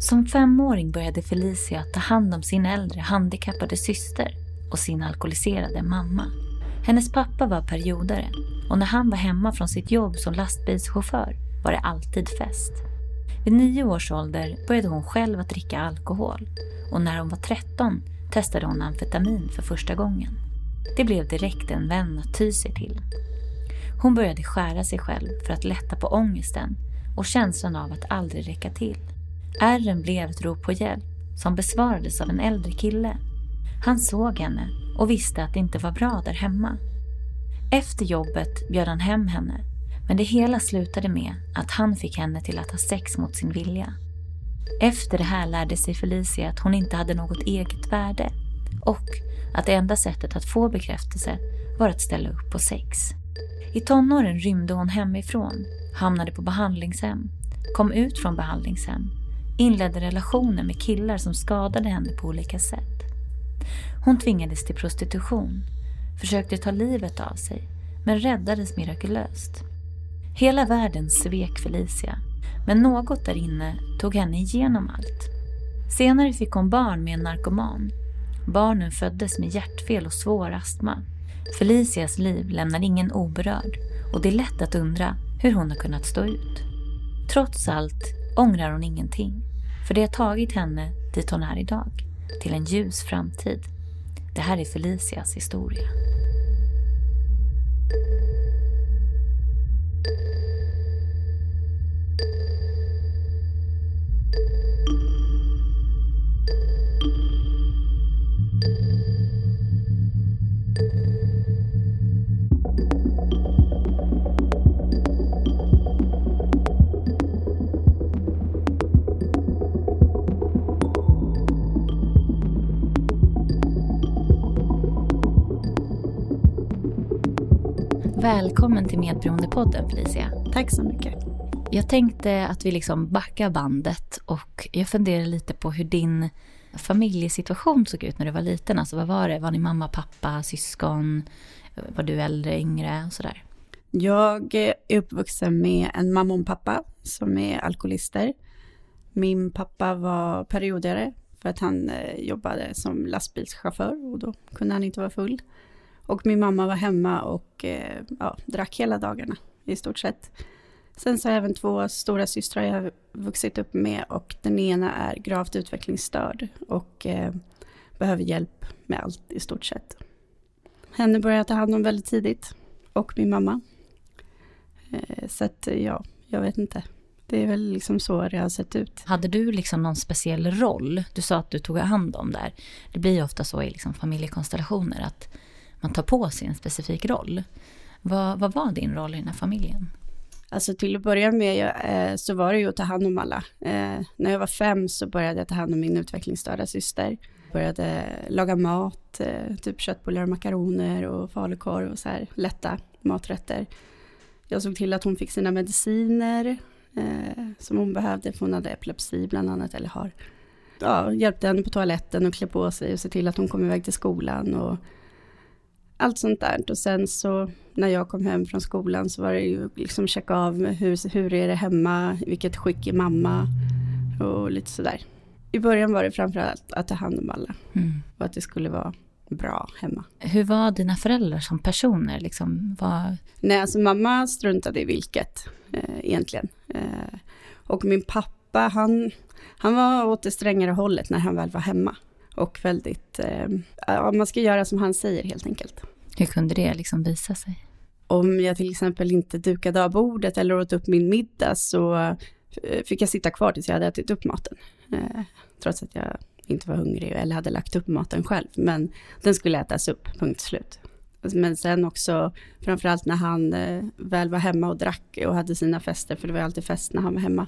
Som femåring började Felicia ta hand om sin äldre handikappade syster och sin alkoholiserade mamma. Hennes pappa var periodare och när han var hemma från sitt jobb som lastbilschaufför var det alltid fest. Vid nio års ålder började hon själv att dricka alkohol och när hon var 13 testade hon amfetamin för första gången. Det blev direkt en vän att ty sig till. Hon började skära sig själv för att lätta på ångesten och känslan av att aldrig räcka till. Ärren blev ett rop på hjälp som besvarades av en äldre kille. Han såg henne och visste att det inte var bra där hemma. Efter jobbet bjöd han hem henne men det hela slutade med att han fick henne till att ha sex mot sin vilja. Efter det här lärde sig Felicia att hon inte hade något eget värde och att det enda sättet att få bekräftelse var att ställa upp på sex. I tonåren rymde hon hemifrån, hamnade på behandlingshem, kom ut från behandlingshem, inledde relationer med killar som skadade henne på olika sätt. Hon tvingades till prostitution, försökte ta livet av sig, men räddades mirakulöst. Hela världen svek Felicia, men något där inne tog henne igenom allt. Senare fick hon barn med en narkoman. Barnen föddes med hjärtfel och svår astma. Felicias liv lämnar ingen oberörd och det är lätt att undra hur hon har kunnat stå ut. Trots allt ångrar hon ingenting, för det har tagit henne dit hon är idag, till en ljus framtid. Det här är Felicias historia. Välkommen till Medberoendepodden Felicia. Tack så mycket. Jag tänkte att vi liksom backar bandet och jag funderar lite på hur din familjesituation såg ut när du var liten. Alltså vad var det? Var ni mamma, pappa, syskon? Var du äldre, yngre och sådär? Jag är uppvuxen med en mamma och en pappa som är alkoholister. Min pappa var periodare för att han eh, jobbade som lastbilschaufför och då kunde han inte vara full. Och min mamma var hemma och eh, ja, drack hela dagarna i stort sett. Sen så har jag även två stora systrar jag har vuxit upp med och den ena är gravt utvecklingsstörd och eh, behöver hjälp med allt i stort sett. Henne började jag ta hand om väldigt tidigt och min mamma. Eh, så att ja, jag vet inte. Det är väl liksom så det har sett ut. Hade du liksom någon speciell roll? Du sa att du tog hand om där. Det blir ju ofta så i liksom familjekonstellationer att man tar på sig en specifik roll. Vad, vad var din roll i den här familjen? Alltså till att börja med eh, så var det ju att ta hand om alla. Eh, när jag var fem så började jag ta hand om min utvecklingsstörda syster. Började laga mat, eh, typ köttbullar och makaroner och falukorv och så här lätta maträtter. Jag såg till att hon fick sina mediciner eh, som hon behövde, för hon hade epilepsi bland annat, eller har. Ja, hjälpte henne på toaletten och klä på sig och se till att hon kom iväg till skolan och allt sånt där. Och sen så när jag kom hem från skolan så var det ju liksom checka av hur, hur är det hemma, vilket skick är mamma och lite sådär. I början var det framförallt att ta hand om alla mm. och att det skulle vara bra hemma. Hur var dina föräldrar som personer? Liksom, var... Nej, alltså mamma struntade i vilket eh, egentligen. Eh, och min pappa, han, han var åt det strängare hållet när han väl var hemma. Och väldigt, eh, ja, man ska göra som han säger helt enkelt. Hur kunde det liksom visa sig? Om jag till exempel inte dukade av bordet eller åt upp min middag så eh, fick jag sitta kvar tills jag hade ätit upp maten. Eh, trots att jag inte var hungrig eller hade lagt upp maten själv. Men den skulle ätas upp, punkt slut. Men sen också, framförallt när han väl var hemma och drack och hade sina fester, för det var alltid fest när han var hemma,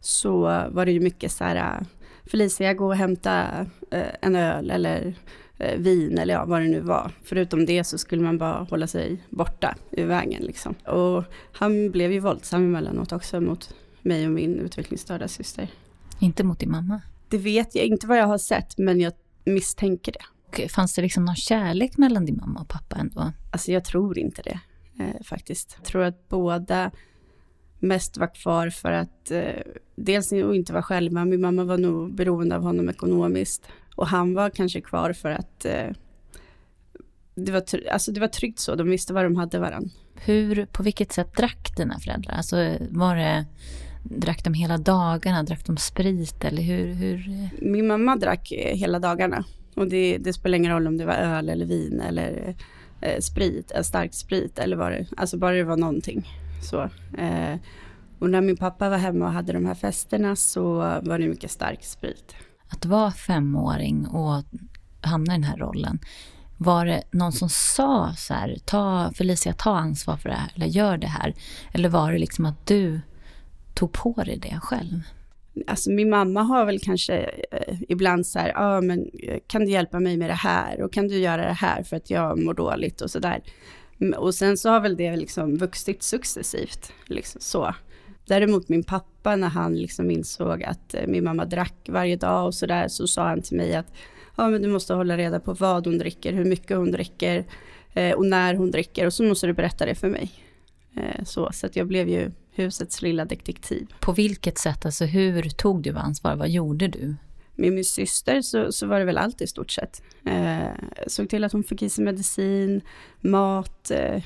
så var det ju mycket så här, Felicia, gå och hämta eh, en öl eller eh, vin eller ja, vad det nu var. Förutom det så skulle man bara hålla sig borta ur vägen liksom. Och han blev ju våldsam emellanåt också mot mig och min utvecklingsstörda syster. Inte mot din mamma? Det vet jag inte vad jag har sett, men jag misstänker det. Och fanns det liksom någon kärlek mellan din mamma och pappa ändå? Alltså jag tror inte det, eh, faktiskt. Jag tror att båda mest var kvar för att eh, dels inte vara själva, min mamma var nog beroende av honom ekonomiskt och han var kanske kvar för att eh, det, var, alltså det var tryggt så, de visste vad de hade varandra. Hur, på vilket sätt drack dina föräldrar? Alltså var det, drack de hela dagarna, drack de sprit eller hur? hur? Min mamma drack hela dagarna och det, det spelar ingen roll om det var öl eller vin eller eh, sprit, eh, stark sprit eller vad det, alltså bara det var någonting. Så, eh, och när min pappa var hemma och hade de här festerna så var det mycket stark sprit. Att vara femåring och hamna i den här rollen, var det någon som sa så här, ta, Felicia, ta ansvar för det här, eller gör det här? Eller var det liksom att du tog på dig det själv? Alltså min mamma har väl kanske eh, ibland så här, ja ah, men eh, kan du hjälpa mig med det här och kan du göra det här för att jag mår dåligt och så där. Mm, och sen så har väl det liksom vuxit successivt, liksom så. Däremot min pappa när han liksom insåg att eh, min mamma drack varje dag och så där så sa han till mig att ja men du måste hålla reda på vad hon dricker, hur mycket hon dricker eh, och när hon dricker och så måste du berätta det för mig. Eh, så, så att jag blev ju husets lilla detektiv. På vilket sätt, alltså hur tog du ansvar, vad gjorde du? Med min syster så, så var det väl allt i stort sett. Eh, såg till att hon fick i sig medicin, mat, eh,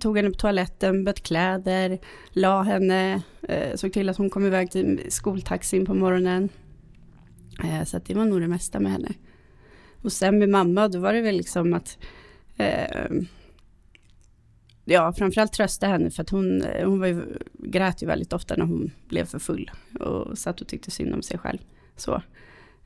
tog henne på toaletten, bytte kläder, la henne, eh, såg till att hon kom iväg till skoltaxin på morgonen. Eh, så det var nog det mesta med henne. Och sen med mamma, då var det väl liksom att eh, ja, framförallt trösta henne för att hon, hon var ju, grät ju väldigt ofta när hon blev för full och satt och tyckte synd om sig själv. Så,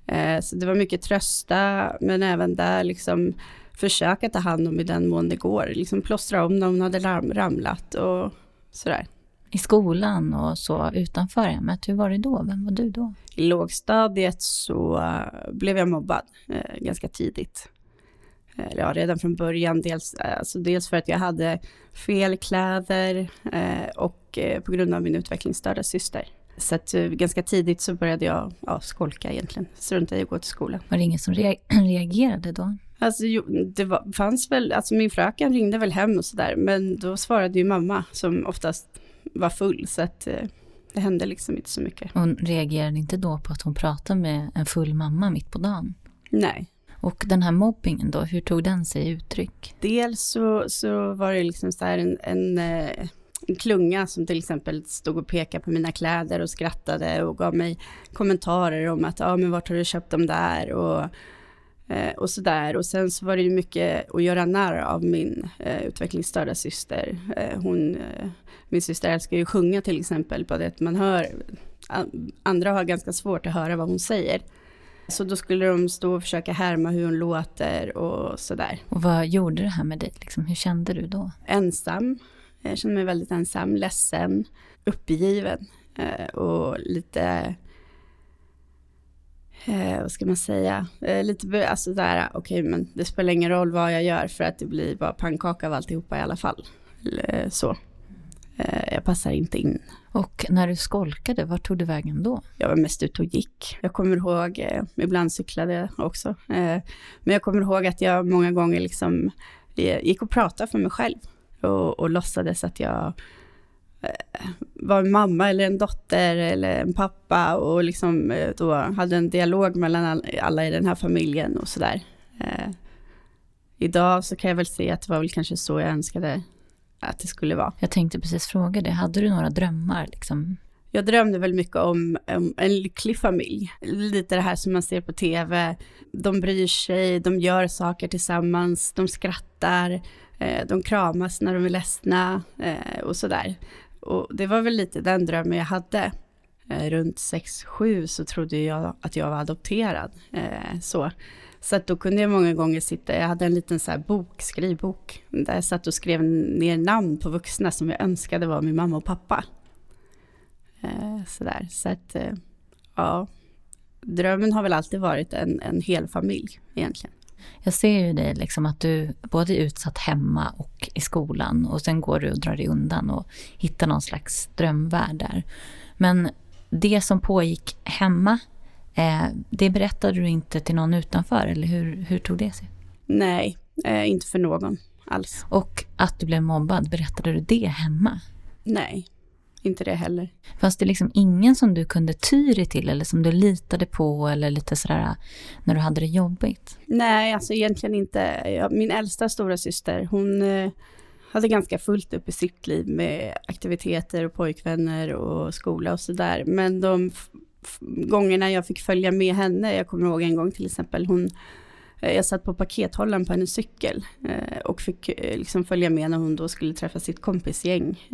eh, så det var mycket trösta, men även där liksom försöka ta hand om i den mån det går, liksom plåstra om när hon hade ram, ramlat och sådär i skolan och så utanför hemmet. Hur var det då? Vem var du då? I lågstadiet så uh, blev jag mobbad uh, ganska tidigt. Uh, ja, redan från början. Dels, alltså dels för att jag hade fel kläder och på grund av min utvecklingsstörda syster. Så att ganska tidigt så började jag ja, skolka egentligen, strunta i att gå till skolan. Var det ingen som reagerade då? Alltså jo, det var, fanns väl, alltså min fröken ringde väl hem och sådär, men då svarade ju mamma som oftast var full, så att eh, det hände liksom inte så mycket. Hon reagerade inte då på att hon pratade med en full mamma mitt på dagen? Nej. Och den här mobbingen då, hur tog den sig uttryck? Dels så, så var det liksom så här en, en, eh, en klunga som till exempel stod och pekade på mina kläder och skrattade och gav mig kommentarer om att ja men vart har du köpt dem där och Eh, och sådär. Och sen så var det ju mycket att göra narr av min eh, utvecklingsstörda syster. Eh, hon, eh, min syster älskar ju att sjunga till exempel, på det att man hör, andra har ganska svårt att höra vad hon säger. Så då skulle de stå och försöka härma hur hon låter och sådär. Och vad gjorde det här med dig? Liksom, hur kände du då? Ensam. Jag kände mig väldigt ensam, ledsen, uppgiven eh, och lite eh, vad ska man säga, eh, lite alltså där, okej okay, men det spelar ingen roll vad jag gör för att det blir bara pannkaka av alltihopa i alla fall. Så. Jag passar inte in. Och när du skolkade, vart tog du vägen då? Jag var mest ute och gick. Jag kommer ihåg, ibland cyklade jag också, men jag kommer ihåg att jag många gånger liksom gick och pratade för mig själv och, och låtsades att jag Eh, var en mamma eller en dotter eller en pappa och liksom eh, då hade en dialog mellan alla i den här familjen och sådär. Eh, idag så kan jag väl se att det var väl kanske så jag önskade att det skulle vara. Jag tänkte precis fråga det, hade du några drömmar liksom? Jag drömde väl mycket om, om en lycklig familj. Lite det här som man ser på tv. De bryr sig, de gör saker tillsammans, de skrattar, Eh, de kramas när de är ledsna eh, och sådär. Och det var väl lite den drömmen jag hade. Eh, runt 6-7 så trodde jag att jag var adopterad. Så så att då kunde jag många gånger sitta, jag hade en liten så här bok, skrivbok, där jag satt och skrev ner namn på vuxna som jag önskade var min mamma och pappa. Så sådär, så att ja, drömmen har väl alltid varit en, en hel familj egentligen. Jag ser ju dig liksom att du både är utsatt hemma och i skolan och sen går du och drar dig undan och hittar någon slags drömvärld där. Men det som pågick hemma, eh, det berättade du inte till någon utanför eller hur, hur tog det sig? Nej, eh, inte för någon alls. Och att du blev mobbad, berättade du det hemma? Nej, inte det heller. Fanns det liksom ingen som du kunde ty dig till eller som du litade på eller lite sådär när du hade det jobbigt? Nej, alltså egentligen inte. Min äldsta stora syster, hon eh, hade ganska fullt upp i sitt liv med aktiviteter och pojkvänner och skola och sådär. Men de gångerna jag fick följa med henne, jag kommer ihåg en gång till exempel, hon jag satt på pakethållaren på hennes cykel eh, och fick eh, liksom följa med när hon då skulle träffa sitt kompisgäng.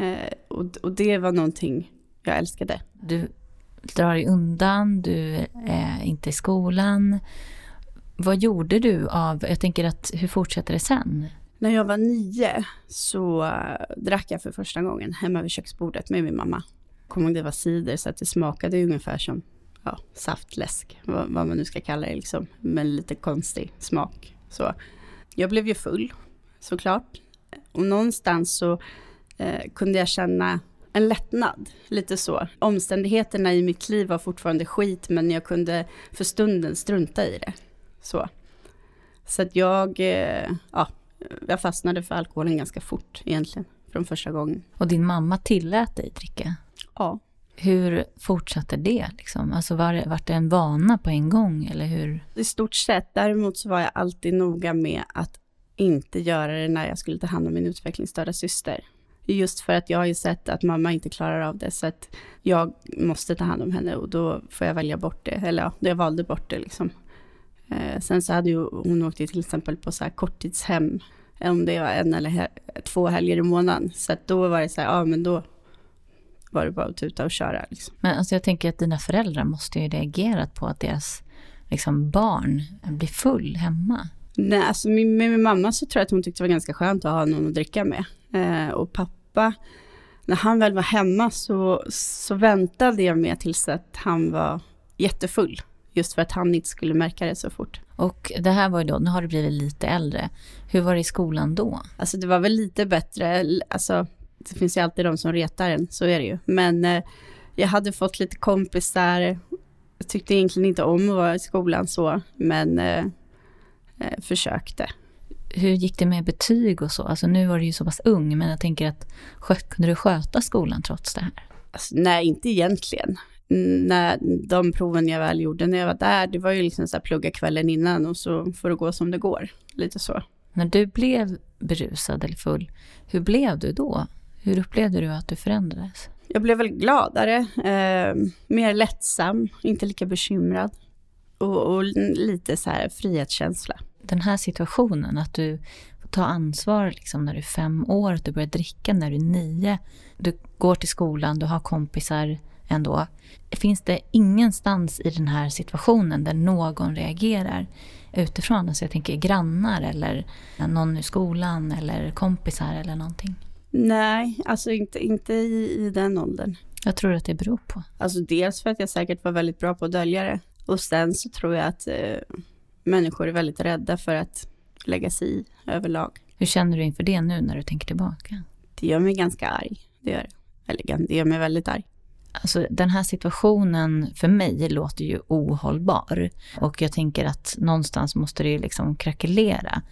Och, det var någonting jag älskade. Du drar dig undan, du är inte i skolan. Vad gjorde du av, jag tänker att hur fortsätter det sen? När jag var nio så drack jag för första gången hemma vid köksbordet med min mamma. Kommer ihåg det var cider så att det smakade ungefär som ja, saftläsk, vad, vad, man nu ska kalla det, liksom, med lite konstig smak. Så jag blev ju full, såklart. Och någonstans så eh, kunde jag känna en lättnad, lite så. Omständigheterna i mitt liv var fortfarande skit, men jag kunde för stunden strunta i det. Så, så att jag, eh, ja, jag fastnade för alkoholen ganska fort egentligen, från första gången. Och din mamma tillät dig dricka? Ja. Hur fortsatte det? Liksom? Alltså var, det, var det en vana på en gång? Eller hur? I stort sett. Däremot så var jag alltid noga med att inte göra det när jag skulle ta hand om min utvecklingsstörda syster. Just för att jag har ju sett att mamma inte klarar av det, så att jag måste ta hand om henne och då får jag välja bort det. Eller ja, jag valde bort det liksom. Eh, sen så hade ju hon åkt till exempel på så här korttidshem, om det var en eller två helger i månaden. Så att då var det så här, ja men då var det bara att tuta och köra. Liksom. Men alltså jag tänker att dina föräldrar måste ju reagerat på att deras liksom, barn blir full hemma. Nej, alltså med, med min mamma så tror jag att hon tyckte det var ganska skönt att ha någon att dricka med. Eh, och pappa, när han väl var hemma så, så väntade jag med tills att han var jättefull. Just för att han inte skulle märka det så fort. Och det här var ju då, nu har du blivit lite äldre. Hur var det i skolan då? Alltså det var väl lite bättre. Alltså det finns ju alltid de som retar en, så är det ju. Men eh, jag hade fått lite kompisar, jag tyckte egentligen inte om att vara i skolan så, men eh, eh, försökte. Hur gick det med betyg och så? Alltså nu var du ju så pass ung, men jag tänker att kunde du sköta skolan trots det här? Alltså, nej, inte egentligen. När de proven jag väl gjorde när jag var där, det var ju liksom så här plugga kvällen innan och så får det gå som det går. Lite så. När du blev berusad eller full, hur blev du då? Hur upplevde du att du förändrades? Jag blev väl gladare, eh, mer lättsam, inte lika bekymrad. Och, och, lite så här frihetskänsla. Den här situationen, att du får ta ansvar liksom när du är fem år, att du börjar dricka när du är nio. Du går till skolan, du har kompisar ändå. Finns det ingenstans i den här situationen där någon reagerar utifrån? Alltså jag tänker grannar eller någon i skolan eller kompisar eller någonting. Nej, alltså inte, inte i, i den åldern. Jag tror att det beror på? Alltså dels för att jag säkert var väldigt bra på att dölja det. Och sen så tror jag att eh, människor är väldigt rädda för att lägga sig i överlag. Hur känner du inför det nu när du tänker tillbaka? Det gör mig ganska arg. Det gör det. Eller det gör mig väldigt arg. Alltså den här situationen för mig låter ju ohållbar. Och jag tänker att någonstans måste det ju liksom krackelera.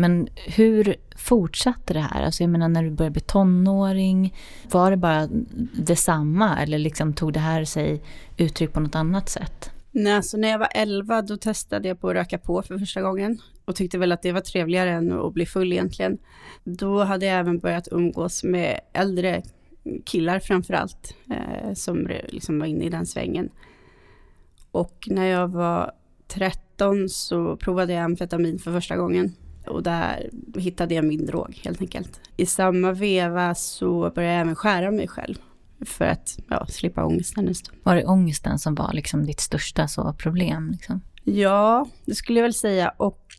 Men hur fortsatte det här? Alltså jag menar när du började bli tonåring, var det bara detsamma eller liksom tog det här sig uttryck på något annat sätt? Nej, alltså när jag var 11 då testade jag på att röka på för första gången och tyckte väl att det var trevligare än att bli full egentligen. Då hade jag även börjat umgås med äldre killar framför allt, eh, som liksom var inne i den svängen. Och när jag var 13 så provade jag amfetamin för första gången och där hittade jag min drog helt enkelt. I samma veva så började jag även skära mig själv för att ja, slippa ångesten en stund. Var det ångesten som var liksom ditt största så problem? Liksom? Ja, det skulle jag väl säga. Och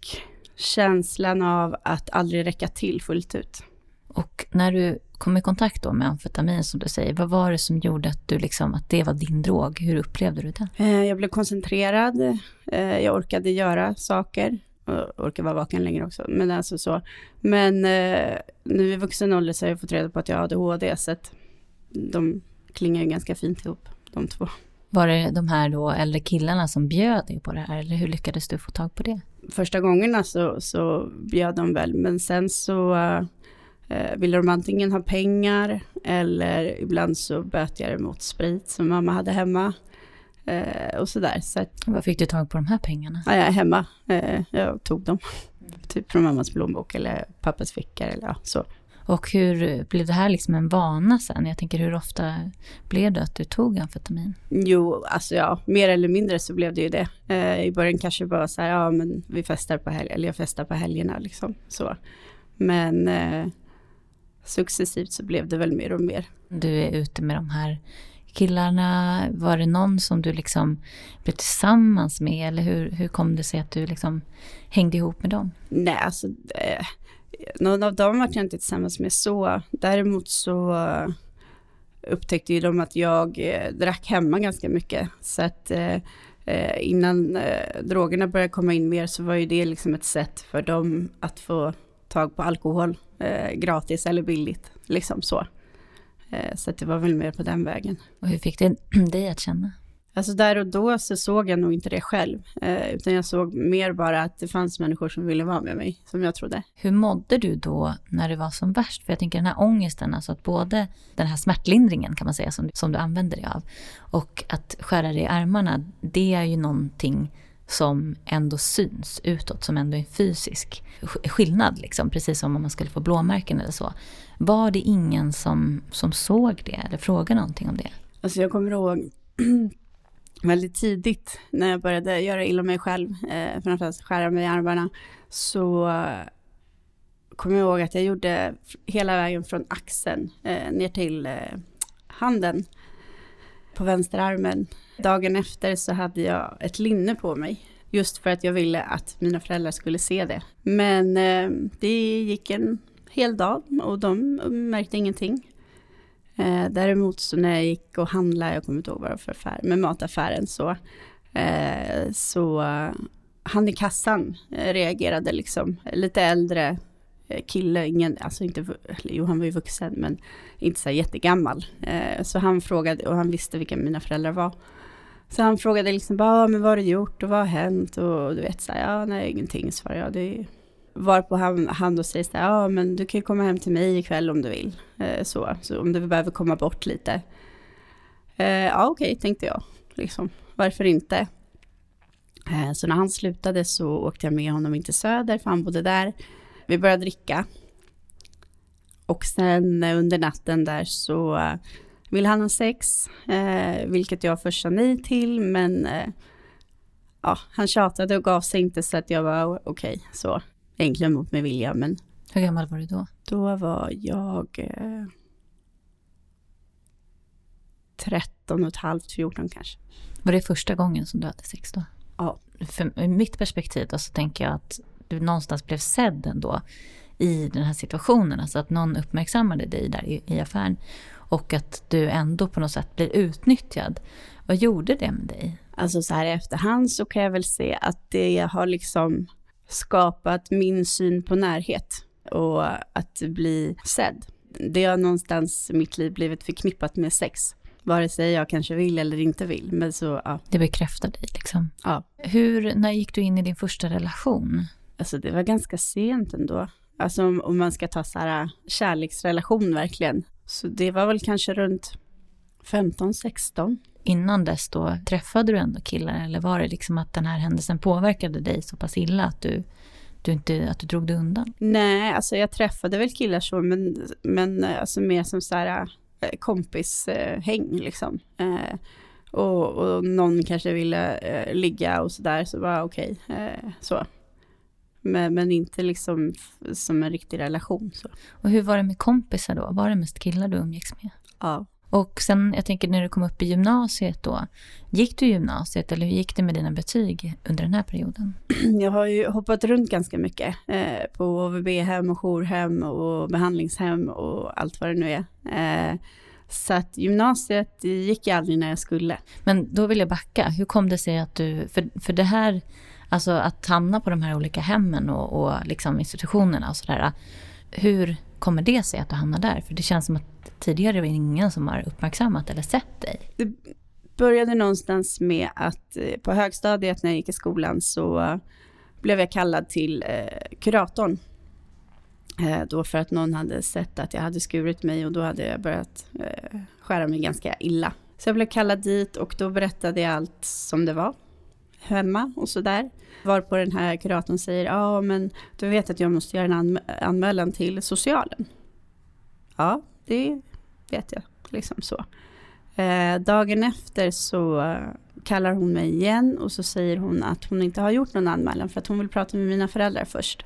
känslan av att aldrig räcka till fullt ut. Och när du kom i kontakt då med amfetamin som du säger, vad var det som gjorde att, du liksom, att det var din drog? Hur upplevde du det? Eh, jag blev koncentrerad, eh, jag orkade göra saker och orkar vara vaken längre också. Men alltså så. Men eh, nu i vuxen ålder så har jag fått reda på att jag har ADHD, så att de klingar ju ganska fint ihop, de två. Var det de här då äldre killarna som bjöd dig på det här, eller hur lyckades du få tag på det? Första gångerna så, så bjöd de väl, men sen så eh, ville de antingen ha pengar eller ibland så böt jag mot sprit som mamma hade hemma. Eh, och sådär. Så att, Var fick du tag på de här pengarna? ja, jag är hemma. Eh, jag tog dem. Typ från mammas plånbok eller pappas fickor eller ja, så. Och hur blev det här liksom en vana sen? Jag tänker hur ofta blev det att du tog amfetamin? Jo, alltså ja, mer eller mindre så blev det ju det. Eh, I början kanske bara så här, ja men vi festar på helgerna, eller jag festar på helgerna liksom så. Men eh, successivt så blev det väl mer och mer. Du är ute med de här killarna. Var det någon som du liksom blev tillsammans med? Eller hur, hur kom det sig att du liksom hängde ihop med dem? Nej, alltså eh, någon av dem var jag inte tillsammans med så. Däremot så upptäckte ju de att jag eh, drack hemma ganska mycket. Så att eh, eh, innan eh, drogerna började komma in mer så var ju det liksom ett sätt för dem att få tag på alkohol eh, gratis eller billigt. Liksom så. Eh, så att det var väl mer på den vägen. Och hur fick det dig att känna? Alltså där och då så såg jag nog inte det själv, eh, utan jag såg mer bara att det fanns människor som ville vara med mig, som jag trodde. Hur mådde du då när det var som värst? För jag tänker den här ångesten, alltså att både den här smärtlindringen kan man säga som, som du använder dig av och att skära dig i armarna, det är ju någonting som ändå syns utåt, som ändå är en fysisk skillnad, liksom, precis som om man skulle få blåmärken eller så. Var det ingen som, som såg det eller frågade någonting om det? Alltså jag kommer ihåg väldigt tidigt när jag började göra illa mig själv, eh, framförallt skära mig i armarna, så kommer jag ihåg att jag gjorde hela vägen från axeln eh, ner till eh, handen på vänsterarmen. Dagen efter så hade jag ett linne på mig, just för att jag ville att mina föräldrar skulle se det. Men eh, det gick en hel dag och de märkte ingenting. Eh, däremot så när jag gick och handlade, jag kommer inte ihåg vad det var för affär, med mataffären så, eh, så eh, han i kassan eh, reagerade liksom, lite äldre eh, kille, ingen, alltså inte, jo han var ju vuxen men inte så jättegammal. Eh, så han frågade, och han visste vilka mina föräldrar var. Så han frågade liksom bara, men vad har du gjort och vad har hänt? Och du vet så här, ja nej ingenting svarade jag, det är Varpå han, han då säger så här, ja men du kan ju komma hem till mig ikväll om du vill. Eh, så, så om du behöver komma bort lite. Eh, ja okej, okay, tänkte jag. Liksom, varför inte? Eh, så när han slutade så åkte jag med honom in till Söder, för han bodde där. Vi började dricka. Och sen under natten där så vill han ha sex, eh, vilket jag först sa nej till, men eh, ja, han tjatade och gav sig inte så att jag var okej, okay, så egentligen mot min vilja, men... Hur gammal var du då? Då var jag eh, 13 och ett halvt, 14 kanske. Var det första gången som du hade sex då? Ja. För mitt perspektiv då så tänker jag att du någonstans blev sedd ändå i den här situationen. Alltså att någon uppmärksammade dig där i, i affären. Och att du ändå på något sätt blir utnyttjad. Vad gjorde det med dig? Alltså så här i efterhand så kan jag väl se att det har liksom skapat min syn på närhet och att bli sedd. Det har någonstans i mitt liv blivit förknippat med sex. Vare sig jag kanske vill eller inte vill. Men så, ja. Det bekräftar dig liksom. Ja. Hur, när gick du in i din första relation? Alltså det var ganska sent ändå. Alltså om, om man ska ta så här kärleksrelation verkligen. Så det var väl kanske runt 15, 16 innan dess då, träffade du ändå killar eller var det liksom att den här händelsen påverkade dig så pass illa att du, du, inte, att du drog dig undan? Nej, alltså jag träffade väl killar så, men, men alltså mer som så här eh, kompishäng liksom. Eh, och, och någon kanske ville eh, ligga och sådär, så var okej, okay, eh, så. Men, men, inte liksom som en riktig relation. Så. Och hur var det med kompisar då? Var det mest killar du umgicks med? Ja. Och sen, jag tänker när du kom upp i gymnasiet då, gick du i gymnasiet eller hur gick det med dina betyg under den här perioden? Jag har ju hoppat runt ganska mycket eh, på OVB-hem och jourhem och behandlingshem och allt vad det nu är. Eh, så att gymnasiet gick jag aldrig när jag skulle. Men då vill jag backa, hur kom det sig att du, för, för det här, alltså att hamna på de här olika hemmen och, och liksom institutionerna och sådär, hur kommer det sig att du hamnar där? För det känns som att tidigare var det ingen som har uppmärksammat eller sett dig. Det började någonstans med att eh, på högstadiet när jag gick i skolan så blev jag kallad till eh, kuratorn. Eh, då för att någon hade sett att jag hade skurit mig och då hade jag börjat eh, skära mig ganska illa. Så jag blev kallad dit och då berättade jag allt som det var hemma och sådär. Varpå den här kuratorn säger, ja men du vet att jag måste göra en anm anmälan till socialen. Ja, det vet jag, liksom så. Eh, dagen efter så kallar hon mig igen och så säger hon att hon inte har gjort någon anmälan för att hon vill prata med mina föräldrar först.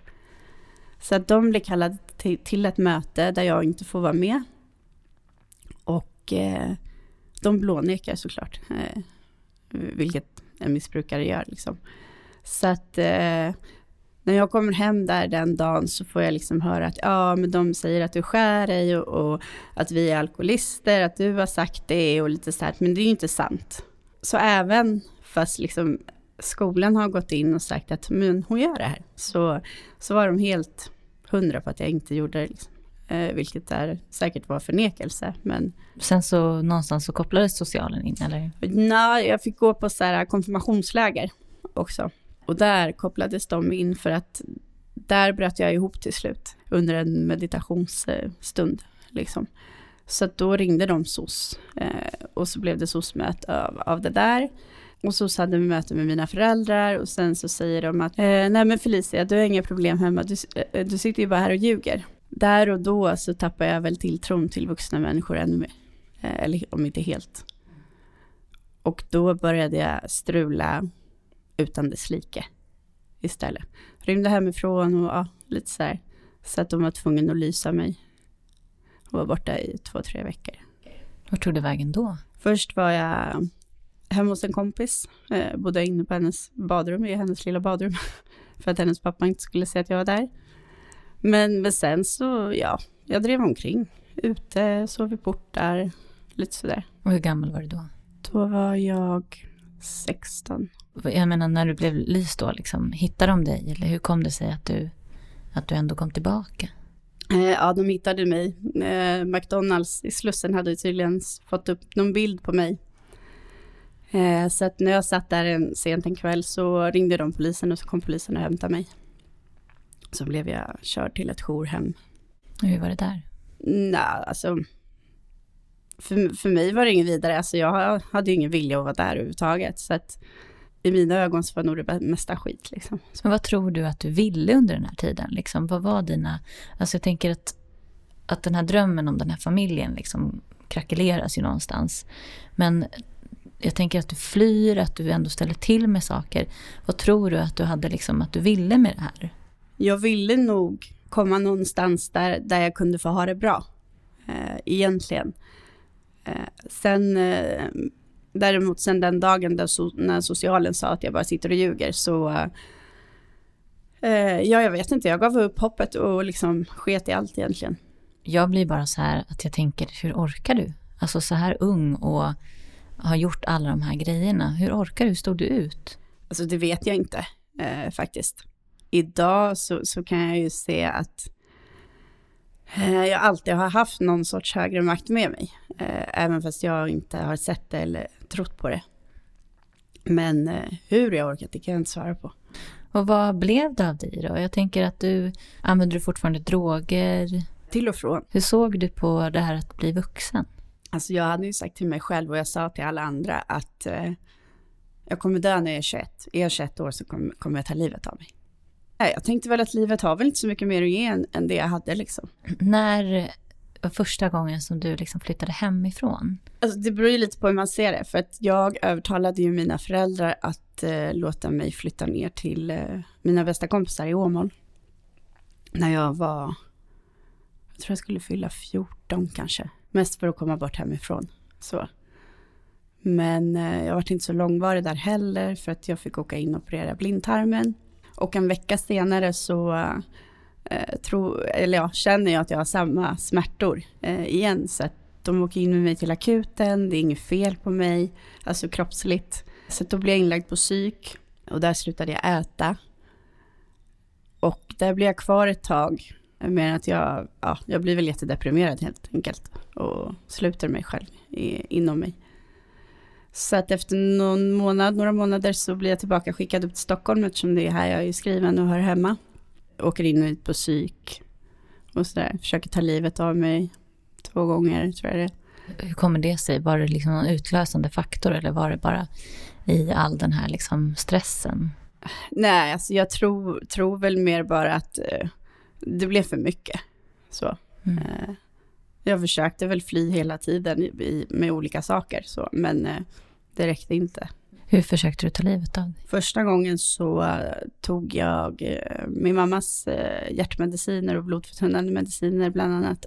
Så att de blir kallade till, till ett möte där jag inte får vara med. Och eh, de blånekar såklart, eh, vilket en missbrukare gör. Liksom. Så att eh, när jag kommer hem där den dagen så får jag liksom höra att ja, men de säger att du skär dig och, och, att vi är alkoholister, att du har sagt det och lite så här, men det är ju inte sant. Så även fast liksom skolan har gått in och sagt att men hon gör det här, så, så var de helt hundra på att jag inte gjorde det. Liksom. Eh, vilket är, säkert var förnekelse. Men... Sen så någonstans så kopplades socialen in eller? Nej, jag fick gå på så här konfirmationsläger också. Och där kopplades de in för att där bröt jag ihop till slut under en meditationsstund. Liksom. Så då ringde de SOS eh, och så blev det SOS-möte av, av det där. Och så hade vi möte med mina föräldrar och sen så säger de att eh, nej men Felicia, du har inga problem hemma, du, eh, du sitter ju bara här och ljuger. Där och då så tappar jag väl tilltron till vuxna människor ännu mer. Eh, eller om inte helt. Och då började jag strula utan dess like istället. Rymde hemifrån och ja, lite så här. Så att de var tvungna att lysa mig. Och var borta i två, tre veckor. Vart tog du vägen då? Först var jag hemma hos en kompis. Eh, bodde inne på hennes badrum, i hennes lilla badrum. för att hennes pappa inte skulle se att jag var där. Men, men sen så, ja, jag drev omkring. Ute, sov i portar, lite sådär. Och hur gammal var du då? Då var jag 16. Jag menar när du blev lyst då, liksom, hittade de dig? Eller hur kom det sig att du, att du ändå kom tillbaka? Eh, ja, de hittade mig. Eh, McDonalds i Slussen hade tydligen fått upp någon bild på mig. Eh, så att när jag satt där en, sent en kväll så ringde de polisen och så kom polisen och hämtade mig. Så blev jag körd till ett jourhem. Hur var det där? Nej, alltså. För, för mig var det ingen vidare. Alltså jag hade ju ingen vilja att vara där överhuvudtaget. Så att i mina ögon så var nog det mesta skit. Liksom. Men vad tror du att du ville under den här tiden? Liksom, vad var dina... Alltså jag tänker att, att den här drömmen om den här familjen liksom krackeleras ju någonstans. Men jag tänker att du flyr, att du ändå ställer till med saker. Vad tror du att du hade liksom, att du ville med det här? Jag ville nog komma någonstans där, där jag kunde få ha det bra. Eh, egentligen. Eh, sen eh, däremot sen den dagen där so när socialen sa att jag bara sitter och ljuger så eh, ja, jag vet inte, jag gav upp hoppet och liksom sket i allt egentligen. Jag blir bara så här att jag tänker, hur orkar du? Alltså så här ung och har gjort alla de här grejerna. Hur orkar du? Stod du ut? Alltså det vet jag inte eh, faktiskt. Idag så, så kan jag ju se att eh, jag alltid har haft någon sorts högre makt med mig. Eh, även fast jag inte har sett det eller trott på det. Men eh, hur jag orkat, det kan jag inte svara på. Och vad blev det av dig då? Jag tänker att du, använder du fortfarande droger? Till och från. Hur såg du på det här att bli vuxen? Alltså jag hade ju sagt till mig själv och jag sa till alla andra att eh, jag kommer dö när jag är 21. Är jag 21 år så kommer, kommer jag ta livet av mig. Jag tänkte väl att livet har väl inte så mycket mer att ge än, än det jag hade liksom. När var första gången som du liksom flyttade hemifrån? Alltså det beror ju lite på hur man ser det. För att jag övertalade ju mina föräldrar att eh, låta mig flytta ner till eh, mina bästa kompisar i Åmål. När jag var, jag tror jag skulle fylla 14 kanske. Mest för att komma bort hemifrån. Så. Men eh, jag var inte så långvarig där heller för att jag fick åka in och operera blindtarmen. Och en vecka senare så eh, tro, eller ja, känner jag att jag har samma smärtor eh, igen. Så att de åker in med mig till akuten, det är inget fel på mig, alltså kroppsligt. Så då blev jag inlagd på psyk och där slutade jag äta. Och där blev jag kvar ett tag. Men att jag, ja, jag blir väl jättedeprimerad helt enkelt. Och sluter mig själv i, inom mig. Så att efter någon månad, några månader så blir jag tillbaka skickad upp till Stockholm eftersom det är här jag är skriven och hör hemma. Åker in och ut på psyk. och sådär. Försöker ta livet av mig två gånger tror jag det Hur kommer det sig? Var det liksom någon utlösande faktor eller var det bara i all den här liksom stressen? Nej, alltså jag tror, tror väl mer bara att eh, det blev för mycket. Så. Mm. Jag försökte väl fly hela tiden i, med olika saker, så, men eh, det räckte inte. Hur försökte du ta livet av dig? Första gången så eh, tog jag eh, min mammas hjärtmediciner och blodförtunnande mediciner bland annat.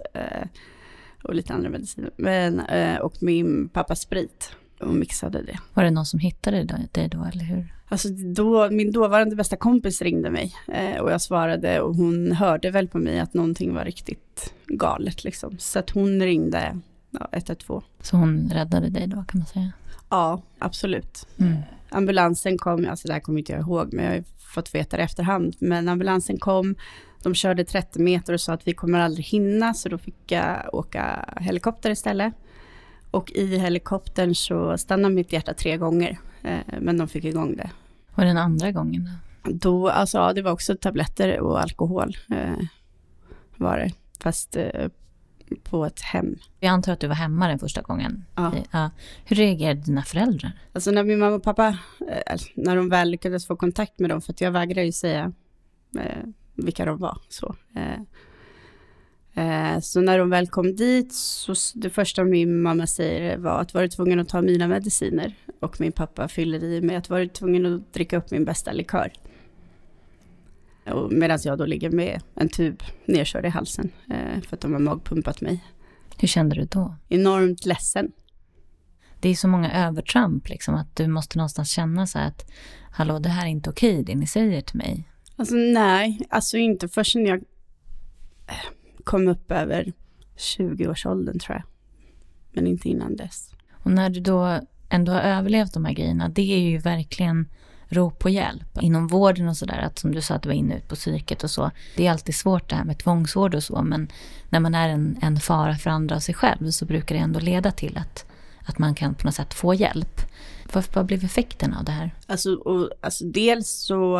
och lite andra mediciner. Men, och min pappas sprit och mixade det. Var det någon som hittade dig då eller hur? Alltså då, min dåvarande bästa kompis ringde mig eh, och jag svarade och hon hörde väl på mig att någonting var riktigt galet liksom. Så att hon ringde ja, 112. Så hon räddade dig då kan man säga? Ja, absolut. Mm. Ambulansen kom, alltså det här kommer inte jag ihåg, men jag har fått veta det efterhand. Men ambulansen kom, de körde 30 meter och sa att vi kommer aldrig hinna, så då fick jag åka helikopter istället. Och i helikoptern så stannade mitt hjärta tre gånger, eh, men de fick igång det. Och den andra gången då? Alltså ja, det var också tabletter och alkohol eh, var det, fast eh, på ett hem. Jag antar att du var hemma den första gången. Ja. Ja. Hur reagerade dina föräldrar? Alltså när min mamma och pappa, alltså, när de väl lyckades få kontakt med dem, för att jag vägrade ju säga vilka de var. Så. Eh, så när de väl kom dit, så det första min mamma säger var att var du tvungen att ta mina mediciner? Och min pappa fyller i med att var du tvungen att dricka upp min bästa likör? Medan jag då ligger med en tub nedkörd i halsen, eh, för att de har magpumpat mig. Hur kände du då? Enormt ledsen. Det är så många övertramp liksom att du måste någonstans känna så här att hallå det här är inte okej det ni säger till mig. Alltså nej, alltså inte förrän jag kom upp över 20-årsåldern tror jag. Men inte innan dess. Och när du då ändå har överlevt de här grejerna, det är ju verkligen rop på hjälp. Inom vården och sådär, att som du sa att du var inne ut på psyket och så. Det är alltid svårt det här med tvångsvård och så, men när man är en, en fara för andra och sig själv så brukar det ändå leda till att, att man kan på något sätt få hjälp. Vad, vad blev effekten av det här? Alltså, och, alltså dels så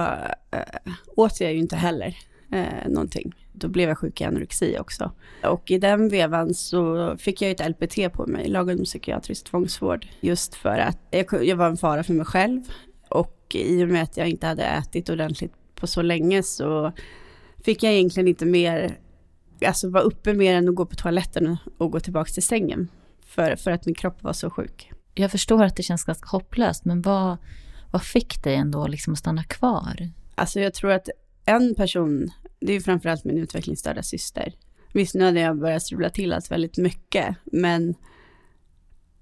äh, åt jag ju inte heller äh, någonting. Då blev jag sjuk i anorexi också. Och i den vevan så fick jag ett LPT på mig, lagom psykiatrisk tvångsvård. Just för att jag, jag var en fara för mig själv. Och i och med att jag inte hade ätit ordentligt på så länge så fick jag egentligen inte mer, alltså vara uppe mer än att gå på toaletten och gå tillbaka till sängen. För, för att min kropp var så sjuk. Jag förstår att det känns ganska hopplöst, men vad, vad fick dig ändå liksom att stanna kvar? Alltså jag tror att en person, det är ju framförallt min utvecklingsstörda syster. Visst, nu hade jag börjat strula till allt väldigt mycket, men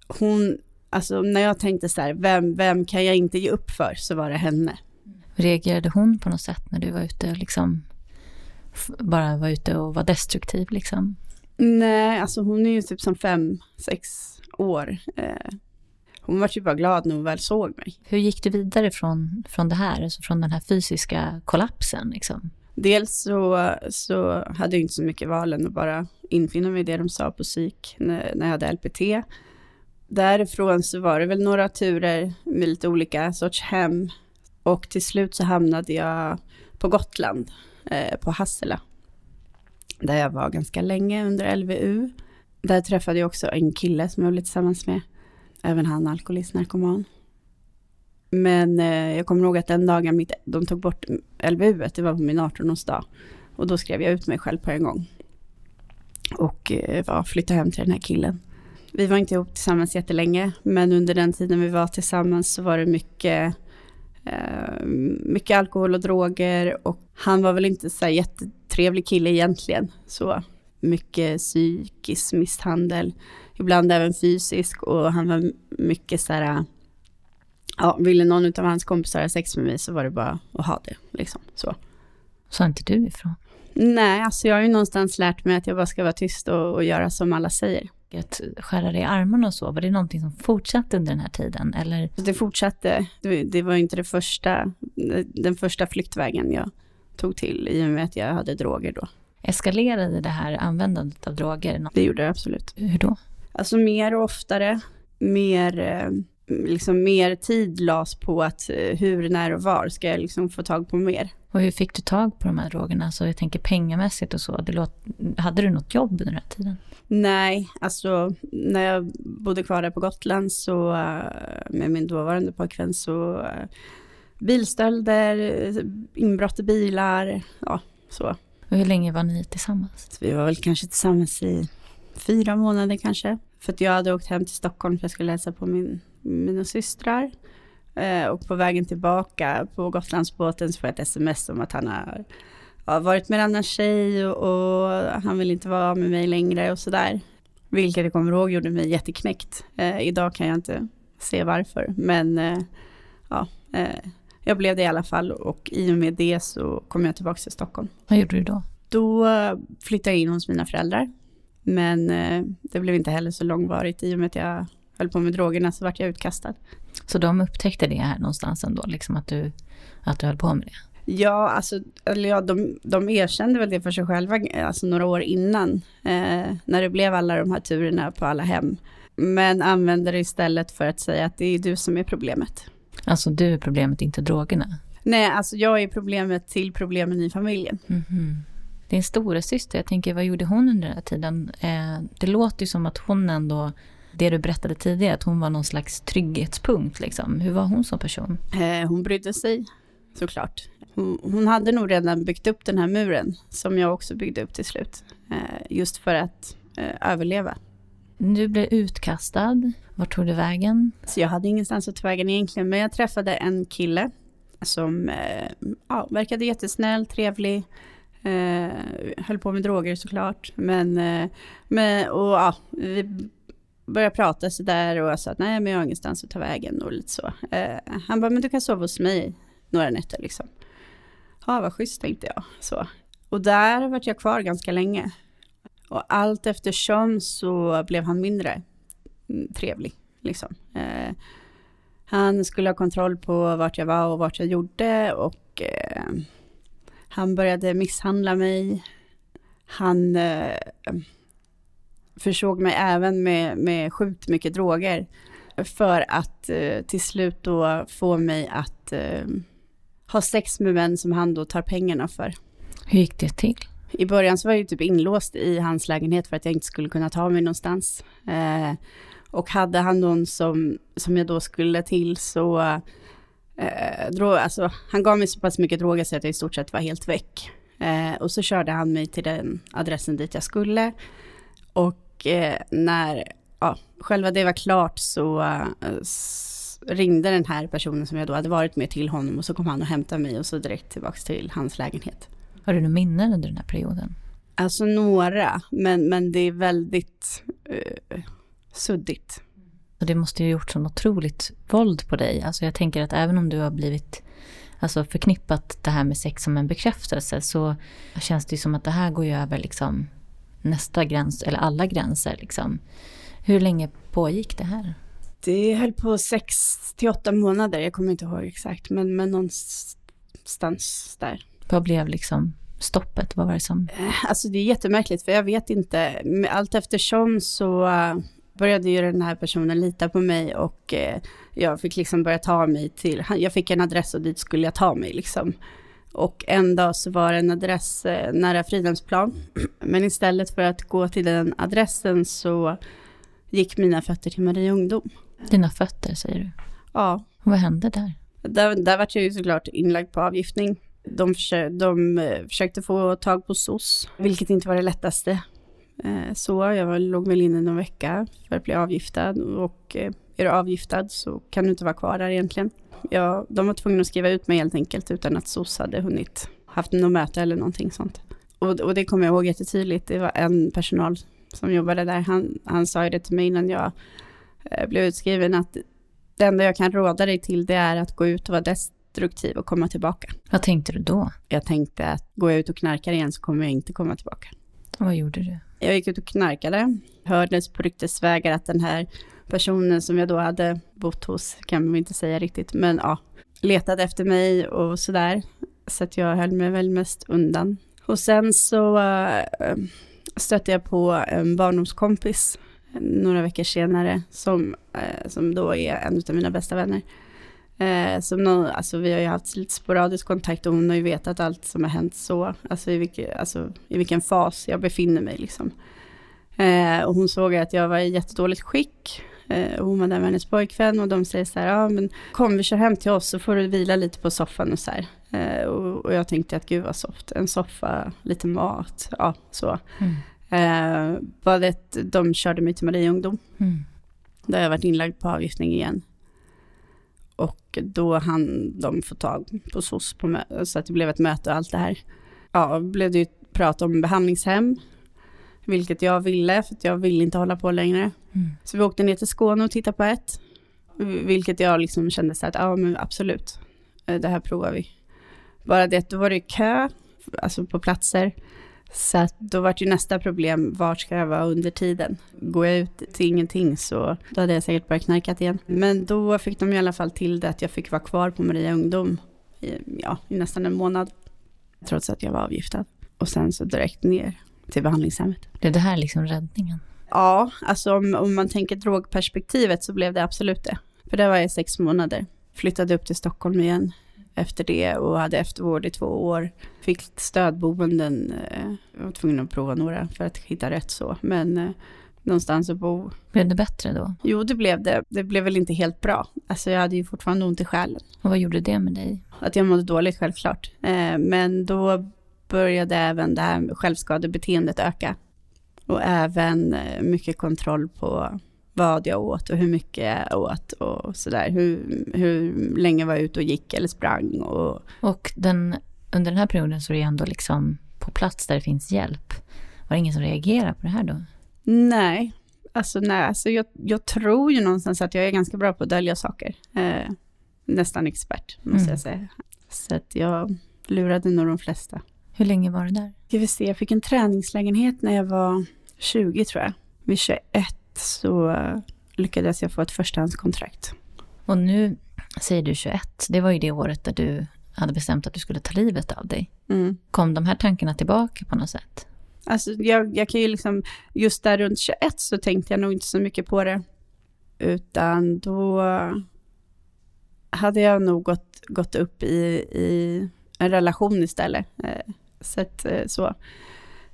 hon, alltså när jag tänkte så här, vem, vem kan jag inte ge upp för, så var det henne. Reagerade hon på något sätt när du var ute och liksom bara var ute och var destruktiv liksom? Nej, alltså hon är ju typ som fem, sex år. Eh, hon var typ bara glad när hon väl såg mig. Hur gick du vidare från, från det här, alltså från den här fysiska kollapsen liksom? Dels så, så hade jag inte så mycket val än att bara infinna mig i det de sa på psyk när, när jag hade LPT. Därifrån så var det väl några turer med lite olika sorts hem. Och till slut så hamnade jag på Gotland, eh, på Hassela. Där jag var ganska länge under LVU. Där träffade jag också en kille som jag blev tillsammans med. Även han alkoholist, narkoman. Men eh, jag kommer ihåg att den dagen mitt, de tog bort LVU, det var på min 18-årsdag. Och då skrev jag ut mig själv på en gång. Och eh, var, flyttade hem till den här killen. Vi var inte ihop tillsammans jättelänge, men under den tiden vi var tillsammans så var det mycket, eh, mycket alkohol och droger. Och han var väl inte så här jättetrevlig kille egentligen. Så mycket psykisk misshandel, ibland även fysisk. Och han var mycket så här ja, ville någon av hans kompisar ha sex med mig så var det bara att ha det. Liksom, så. Sa inte du ifrån? Nej, alltså jag har ju någonstans lärt mig att jag bara ska vara tyst och, och göra som alla säger. Att skära dig i armarna och så, var det någonting som fortsatte under den här tiden? Eller det fortsatte, det, det var inte det första, den första flyktvägen jag tog till i och med att jag hade droger då. eskalerade det här användandet av droger? Det gjorde det absolut. Hur då? Alltså mer och oftare, mer, eh, liksom mer tid las på att eh, hur, när och var ska jag liksom få tag på mer. Och hur fick du tag på de här drogerna? Alltså jag tänker pengamässigt och så. Det låt, hade du något jobb under den här tiden? Nej, alltså när jag bodde kvar där på Gotland så eh, med min dåvarande pojkvän så eh, bilstölder, inbrott i bilar, ja så. Och hur länge var ni tillsammans? Så vi var väl kanske tillsammans i fyra månader kanske. För att jag hade åkt hem till Stockholm för att jag skulle hälsa på min, mina systrar. Eh, och på vägen tillbaka på Gotlandsbåten så får jag ett sms om att han har ja, varit med en annan tjej och, och, han vill inte vara med mig längre och sådär. Vilket jag kommer ihåg gjorde mig jätteknäckt. Eh, idag kan jag inte se varför, men eh, ja, eh, jag blev det i alla fall och i och med det så kom jag tillbaka till Stockholm. Vad gjorde du då? Då flyttade jag in hos mina föräldrar. Men eh, det blev inte heller så långvarigt i och med att jag höll på med drogerna så vart jag utkastad. Så de upptäckte det här någonstans ändå, liksom att du, att du höll på med det? Ja, alltså, eller ja, de, de erkände väl det för sig själva, alltså några år innan, eh, när det blev alla de här turerna på alla hem. Men använde det istället för att säga att det är du som är problemet. Alltså du är problemet, inte drogerna? Nej, alltså jag är problemet till problemen i familjen. Mm -hmm. Din stora syster, jag tänker vad gjorde hon under den här tiden? Eh, det låter ju som att hon ändå det du berättade tidigare, att hon var någon slags trygghetspunkt. Liksom. Hur var hon som person? Eh, hon brydde sig, såklart. Hon, hon, hade nog redan byggt upp den här muren, som jag också byggde upp till slut. Eh, just för att eh, överleva. Du blev utkastad. Vart tog du vägen? Så jag hade ingenstans att ta vägen egentligen, men jag träffade en kille som eh, ja, verkade jättesnäll, trevlig. Eh, höll på med droger såklart. Men, eh, men och, ja, vi började prata sådär och jag sa att nej men jag har ingenstans att ta vägen och lite så. Eh, han bara, men du kan sova hos mig några nätter liksom. Ja, vad schysst tänkte jag. Så. Och där vart jag kvar ganska länge. Och allt eftersom så blev han mindre mm, trevlig. Liksom. Eh, han skulle ha kontroll på vart jag var och vart jag gjorde och eh, han började misshandla mig. Han eh, försåg mig även med, med sjukt mycket droger för att eh, till slut då få mig att eh, ha sex med män som han då tar pengarna för. Hur gick det till? I början så var jag ju typ inlåst i hans lägenhet för att jag inte skulle kunna ta mig någonstans. Eh, och hade han någon som, som jag då skulle till så eh, drog, alltså, han gav mig så pass mycket droger så att jag i stort sett var helt väck. Eh, och så körde han mig till den adressen dit jag skulle. Och eh, när ja, själva det var klart så eh, ringde den här personen som jag då hade varit med till honom och så kom han och hämtade mig och så direkt tillbaka till hans lägenhet. Har du några minnen under den här perioden? Alltså några, men, men det är väldigt uh, suddigt. Och det måste ju ha gjort sån otroligt våld på dig. Alltså jag tänker att även om du har blivit alltså förknippat det här med sex som en bekräftelse så känns det ju som att det här går ju över liksom nästa gräns, eller alla gränser. Liksom. Hur länge pågick det här? Det höll på sex till åtta månader, jag kommer inte ihåg exakt, men, men någonstans där. Vad blev liksom stoppet? Vad var det som... Eh, alltså det är jättemärkligt, för jag vet inte. Allt eftersom så eh, började ju den här personen lita på mig och eh, jag fick liksom börja ta mig till, jag fick en adress och dit skulle jag ta mig liksom. Och en dag så var det en adress eh, nära Fridhemsplan. Men istället för att gå till den adressen så gick mina fötter till Maria Ungdom. Dina fötter säger du? Ja. Vad hände där? Där, där var jag ju såklart inlagd på avgiftning. De, försökte, de eh, försökte få tag på SOS, vilket inte var det lättaste. Eh, så jag låg väl inne någon vecka för att bli avgiftad och är du avgiftad så kan du inte vara kvar där egentligen jag, de var tvungna att skriva ut mig helt enkelt utan att SOS hade hunnit haft något möte eller någonting sånt. Och, och det kommer jag ihåg jättetydligt. Det var en personal som jobbade där. Han, han sa det till mig innan jag eh, blev utskriven att det enda jag kan råda dig till det är att gå ut och vara destruktiv och komma tillbaka. Vad tänkte du då? Jag tänkte att går jag ut och knarkar igen så kommer jag inte komma tillbaka. Och vad gjorde du? Jag gick ut och knarkade. Hördes på ryktesvägar att den här personen som jag då hade bott hos, kan man inte säga riktigt, men ja, letade efter mig och sådär. Så att jag höll mig väl mest undan. Och sen så eh, stötte jag på en barndomskompis eh, några veckor senare, som, eh, som då är en av mina bästa vänner. Eh, som någon, alltså vi har ju haft lite sporadisk kontakt och hon har ju vetat allt som har hänt så, alltså i, vilke, alltså i vilken fas jag befinner mig liksom. Eh, och hon såg att jag var i jättedåligt skick. Eh, och hon var där med hennes pojkvän och de säger så här, ja men kom vi kör hem till oss så får du vila lite på soffan och så här. Eh, och, och, jag tänkte att gud vad soft, en soffa, lite mat, ja så. Mm. Eh, bara det, de körde mig till Maria Ungdom. Mm. Där jag varit inlagd på avgiftning igen. Och då hann de få tag på SOS, på så att det blev ett möte och allt det här. Ja, blev det ju prat om behandlingshem, vilket jag ville, för jag ville inte hålla på längre. Mm. Så vi åkte ner till Skåne och tittade på ett, vilket jag liksom kände så att, ja men absolut, eh, det här provar vi. Bara det, då var det kö, alltså på platser. Så att då var ju nästa problem, vart ska jag vara under tiden? Går jag ut till ingenting så då hade jag säkert börjat knarka igen. Men då fick de i alla fall till det att jag fick vara kvar på Maria Ungdom i, ja, i nästan en månad. Trots att jag var avgiftad. Och sen så direkt ner till behandlingshemmet. Blev det här liksom räddningen? Ja, alltså om, om man tänker drogperspektivet så blev det absolut det. För det var jag sex månader. Flyttade upp till Stockholm igen efter det och hade eftervård i två år. Fick stödboenden, eh, jag var tvungen att prova några för att hitta rätt så, men eh, någonstans att bo. Blev det bättre då? Jo, det blev det. Det blev väl inte helt bra. Alltså jag hade ju fortfarande ont i själen. Och vad gjorde det med dig? Att jag mådde dåligt självklart. Eh, men då började även det här självskadebeteendet öka. Och även mycket kontroll på vad jag åt och hur mycket jag åt och sådär. Hur, hur länge var jag ute och gick eller sprang. Och, och den, under den här perioden så är det ändå liksom på plats där det finns hjälp. Var det ingen som reagerade på det här då? Nej, alltså, nej, alltså jag, jag tror ju någonstans att jag är ganska bra på att dölja saker. Eh, nästan expert, måste mm. jag säga. Så att jag lurade nog de flesta. Hur länge var du där? Jag vill se, jag fick en träningslägenhet när jag var 20 tror jag. Vid 21 så lyckades jag få ett förstahandskontrakt. Och nu säger du 21, det var ju det året där du hade bestämt att du skulle ta livet av dig. Mm. Kom de här tankarna tillbaka på något sätt? Alltså jag, jag kan ju liksom, just där runt 21 så tänkte jag nog inte så mycket på det. Utan då hade jag nog gått, gått upp i, i en relation istället. Så, att, eh, så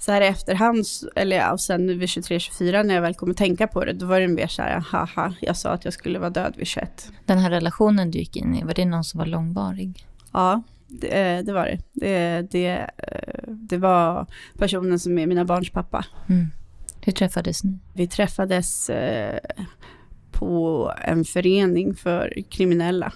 så här i efterhand, eller ja, och sen vid 23-24 när jag väl kom att tänka på det, då var det mer så här, haha, jag sa att jag skulle vara död vid 21. Den här relationen du gick in i, var det någon som var långvarig? Ja, det, eh, det var det. det. Det, eh, det. var personen som är mina barns pappa. Mm. Hur träffades ni? Vi träffades på en förening för kriminella.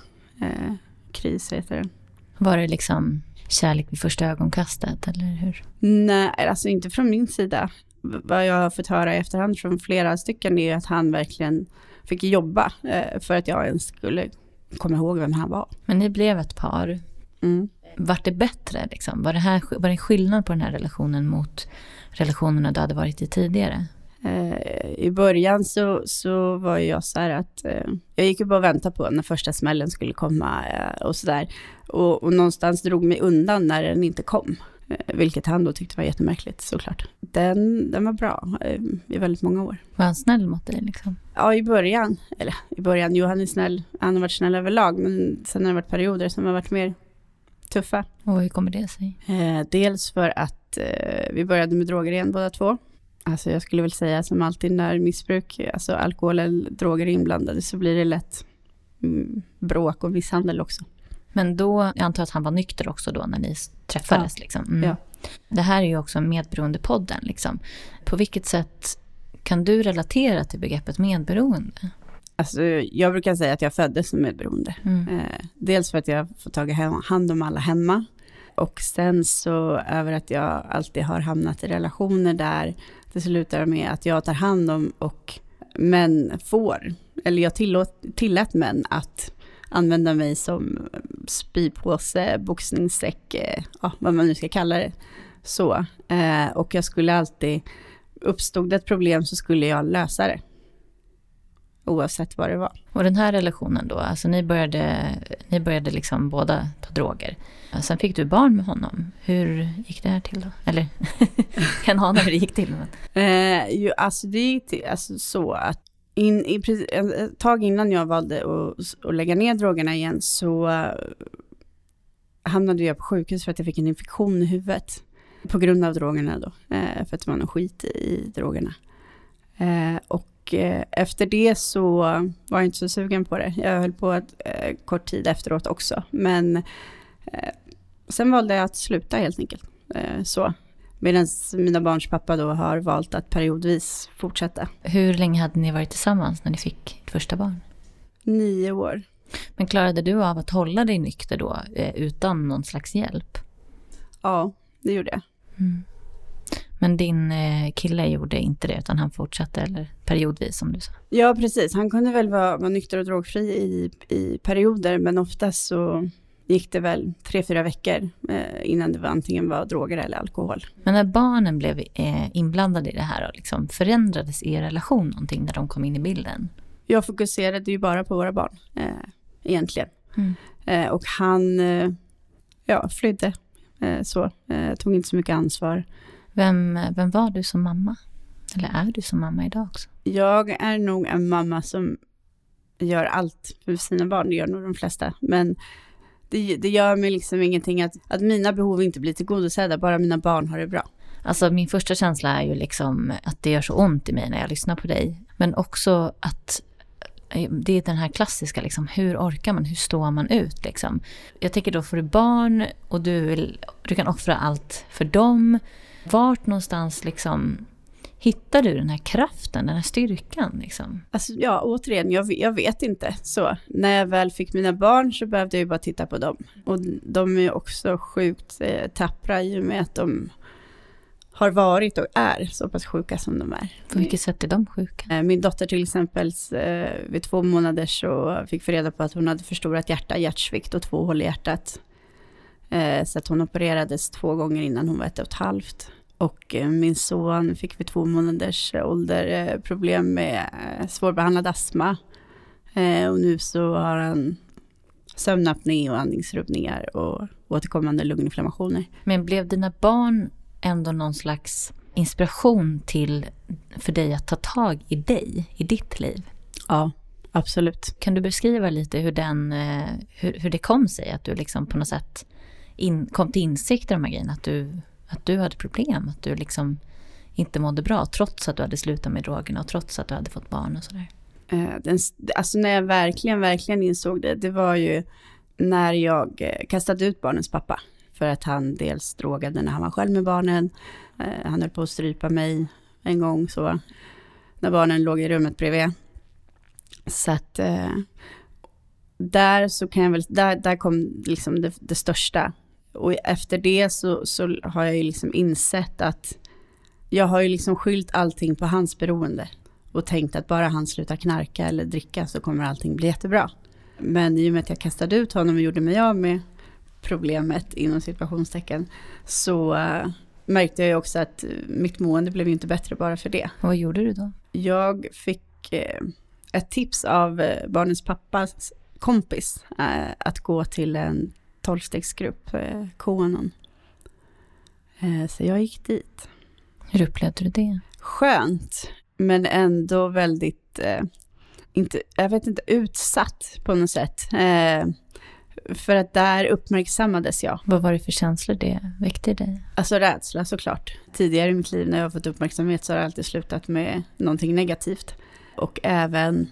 KRIS heter det. Var det liksom kärlek vid första ögonkastet, eller hur? Nej, alltså inte från min sida. Vad jag har fått höra i efterhand från flera stycken är att han verkligen fick jobba eh, för att jag ens skulle komma ihåg vem han var. Men ni blev ett par. Mm. Vart det bättre? Liksom? Var, det här, var det skillnad på den här relationen mot relationerna du hade varit i tidigare? Eh, I början så, så var jag så här att eh, jag gick ju bara och väntade på när första smällen skulle komma eh, och sådär. Och, och någonstans drog mig undan när den inte kom. Eh, vilket han då tyckte var jättemärkligt såklart. Den, den var bra eh, i väldigt många år. Var han snäll mot dig liksom? Ja, i början. Eller i början, jo han är snäll. Han har varit snäll överlag. Men sen har det varit perioder som har varit mer tuffa. Och hur kommer det sig? Eh, dels för att eh, vi började med droger igen båda två. Alltså jag skulle väl säga som alltid när missbruk, alltså alkohol eller droger är inblandade så blir det lätt mm, bråk och misshandel också. Men då, jag antar att han var nykter också då när ni träffades. Ja. Liksom. Mm. Ja. Det här är ju också Medberoendepodden. Liksom. På vilket sätt kan du relatera till begreppet medberoende? Alltså, jag brukar säga att jag föddes som medberoende. Mm. Eh, dels för att jag får tagit hand om alla hemma. Och sen så över att jag alltid har hamnat i relationer där det slutar med att jag tar hand om och män får, eller jag tillåt, tillät män att använda mig som spypåse, boxningssäck, eh, ja, vad man nu ska kalla det. Så. Eh, och jag skulle alltid, uppstod det ett problem så skulle jag lösa det. Oavsett vad det var. Och den här relationen då, alltså ni började, ni började liksom båda ta droger. Sen fick du barn med honom. Hur gick det här till då? Eller kan ana hur det gick till? Men. Eh, ju, alltså det gick till alltså så att in, i, ett tag innan jag valde att, att lägga ner drogerna igen så uh, hamnade jag på sjukhus för att jag fick en infektion i huvudet. På grund av drogerna då, uh, för att det var någon skit i, drogerna. Uh, och efter det så var jag inte så sugen på det. Jag höll på ett, kort tid efteråt också. Men sen valde jag att sluta helt enkelt. så. Medan mina barns pappa då har valt att periodvis fortsätta. Hur länge hade ni varit tillsammans när ni fick ett första barn? Nio år. Men klarade du av att hålla dig nykter då eh, utan någon slags hjälp? Ja, det gjorde jag. Mm. Men din eh, kille gjorde inte det utan han fortsatte eller periodvis som du sa? Ja, precis. Han kunde väl vara, vara nykter och drogfri i, i perioder men oftast så gick det väl tre, fyra veckor eh, innan det var antingen var droger eller alkohol. Men när barnen blev eh, inblandade i det här, liksom, förändrades er relation någonting när de kom in i bilden? Jag fokuserade ju bara på våra barn, eh, egentligen. Mm. Eh, och han eh, ja, flydde, så. tog inte så mycket ansvar. Vem, vem var du som mamma? Eller är du som mamma idag också? Jag är nog en mamma som gör allt för sina barn, det gör nog de flesta. Men det, det gör mig liksom ingenting att, att mina behov inte blir tillgodosedda, bara mina barn har det bra. Alltså min första känsla är ju liksom att det gör så ont i mig när jag lyssnar på dig. Men också att eh, det är den här klassiska, liksom, hur orkar man, hur står man ut? Liksom. Jag tänker då får du barn och du, vill, du kan offra allt för dem. Vart någonstans liksom, hittar du den här kraften, den här styrkan? Liksom? Alltså, ja, återigen, jag, jag vet inte. Så när jag väl fick mina barn så behövde jag ju bara titta på dem. Och de är också sjukt eh, tappra i och med att de har varit och är så pass sjuka som de är. På vilket sätt är de sjuka? Eh, min dotter till exempel, eh, vid två månader så fick vi reda på att hon hade förstorat hjärta, hjärtsvikt och två hål i hjärtat. Eh, så att hon opererades två gånger innan hon var ett och ett halvt. Och eh, min son fick vid två månaders ålder eh, problem med eh, svårbehandlad astma. Och nu så har han sömnapné och andningsrubbningar och återkommande lunginflammationer. Men blev dina barn ändå någon slags inspiration till för dig att ta tag i dig, i ditt liv? Ja, absolut. Kan du beskriva lite hur, den, hur, hur det kom sig att du liksom på något sätt in, kom till insikt i de här grejerna? Att du att du hade problem, att du liksom inte mådde bra trots att du hade slutat med drogerna och trots att du hade fått barn och sådär? Eh, den, alltså när jag verkligen, verkligen insåg det, det var ju när jag eh, kastade ut barnens pappa. För att han dels drogade när han var själv med barnen, eh, han höll på att strypa mig en gång så, när barnen låg i rummet bredvid. Så att där så kan jag väl, där, där kom liksom det, det största och efter det så, så har jag ju liksom insett att jag har ju liksom skylt allting på hans beroende och tänkt att bara han slutar knarka eller dricka så kommer allting bli jättebra. Men i och med att jag kastade ut honom och gjorde mig av med problemet inom situationstecken så uh, märkte jag ju också att mitt mående blev ju inte bättre bara för det. Och vad gjorde du då? Jag fick uh, ett tips av uh, barnens pappas kompis att gå till en tolvstegsgrupp, eh, Koanon. Eh, så jag gick dit. Hur upplevde du det? Skönt, men ändå väldigt, eh, inte, jag vet inte, utsatt på något sätt. Eh, för att där uppmärksammades jag. Vad var det för känslor det väckte i dig? Alltså rädsla såklart. Tidigare i mitt liv när jag har fått uppmärksamhet så har det alltid slutat med någonting negativt. Och även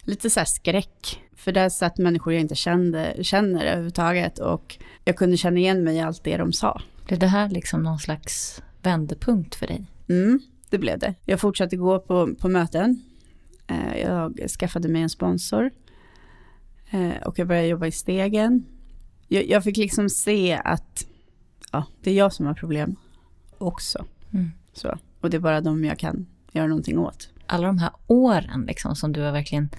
lite så här skräck för där satt människor jag inte kände, känner överhuvudtaget och jag kunde känna igen mig i allt det de sa. Blev det här liksom någon slags vändpunkt för dig? Mm, det blev det. Jag fortsatte gå på, på möten. Eh, jag skaffade mig en sponsor. Eh, och jag började jobba i stegen. Jag, jag fick liksom se att ja, det är jag som har problem också. Mm. Så, och det är bara de jag kan göra någonting åt. Alla de här åren liksom, som du har verkligen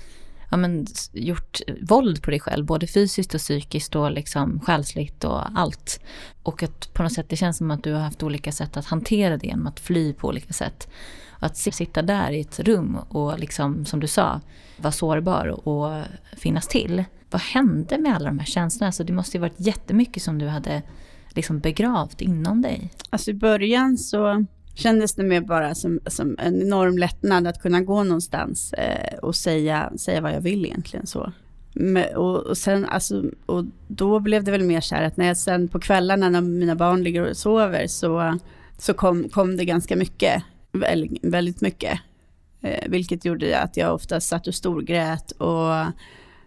ja, men, gjort eh, våld på dig själv, både fysiskt och psykiskt och liksom själsligt och allt. Och att på något sätt det känns som att du har haft olika sätt att hantera det genom att fly på olika sätt. Och att sitta där i ett rum och liksom, som du sa, vara sårbar och finnas till. Vad hände med alla de här känslorna? Alltså det måste ju varit jättemycket som du hade liksom begravt inom dig. Alltså i början så kändes det mer bara som, som en enorm lättnad att kunna gå någonstans eh, och säga, säga vad jag vill egentligen så. Men, och, och, sen, alltså, och då blev det väl mer så här att när jag sen på kvällarna när mina barn ligger och sover så, så kom, kom det ganska mycket, väldigt, väldigt mycket. Eh, vilket gjorde att jag ofta satt och storgrät och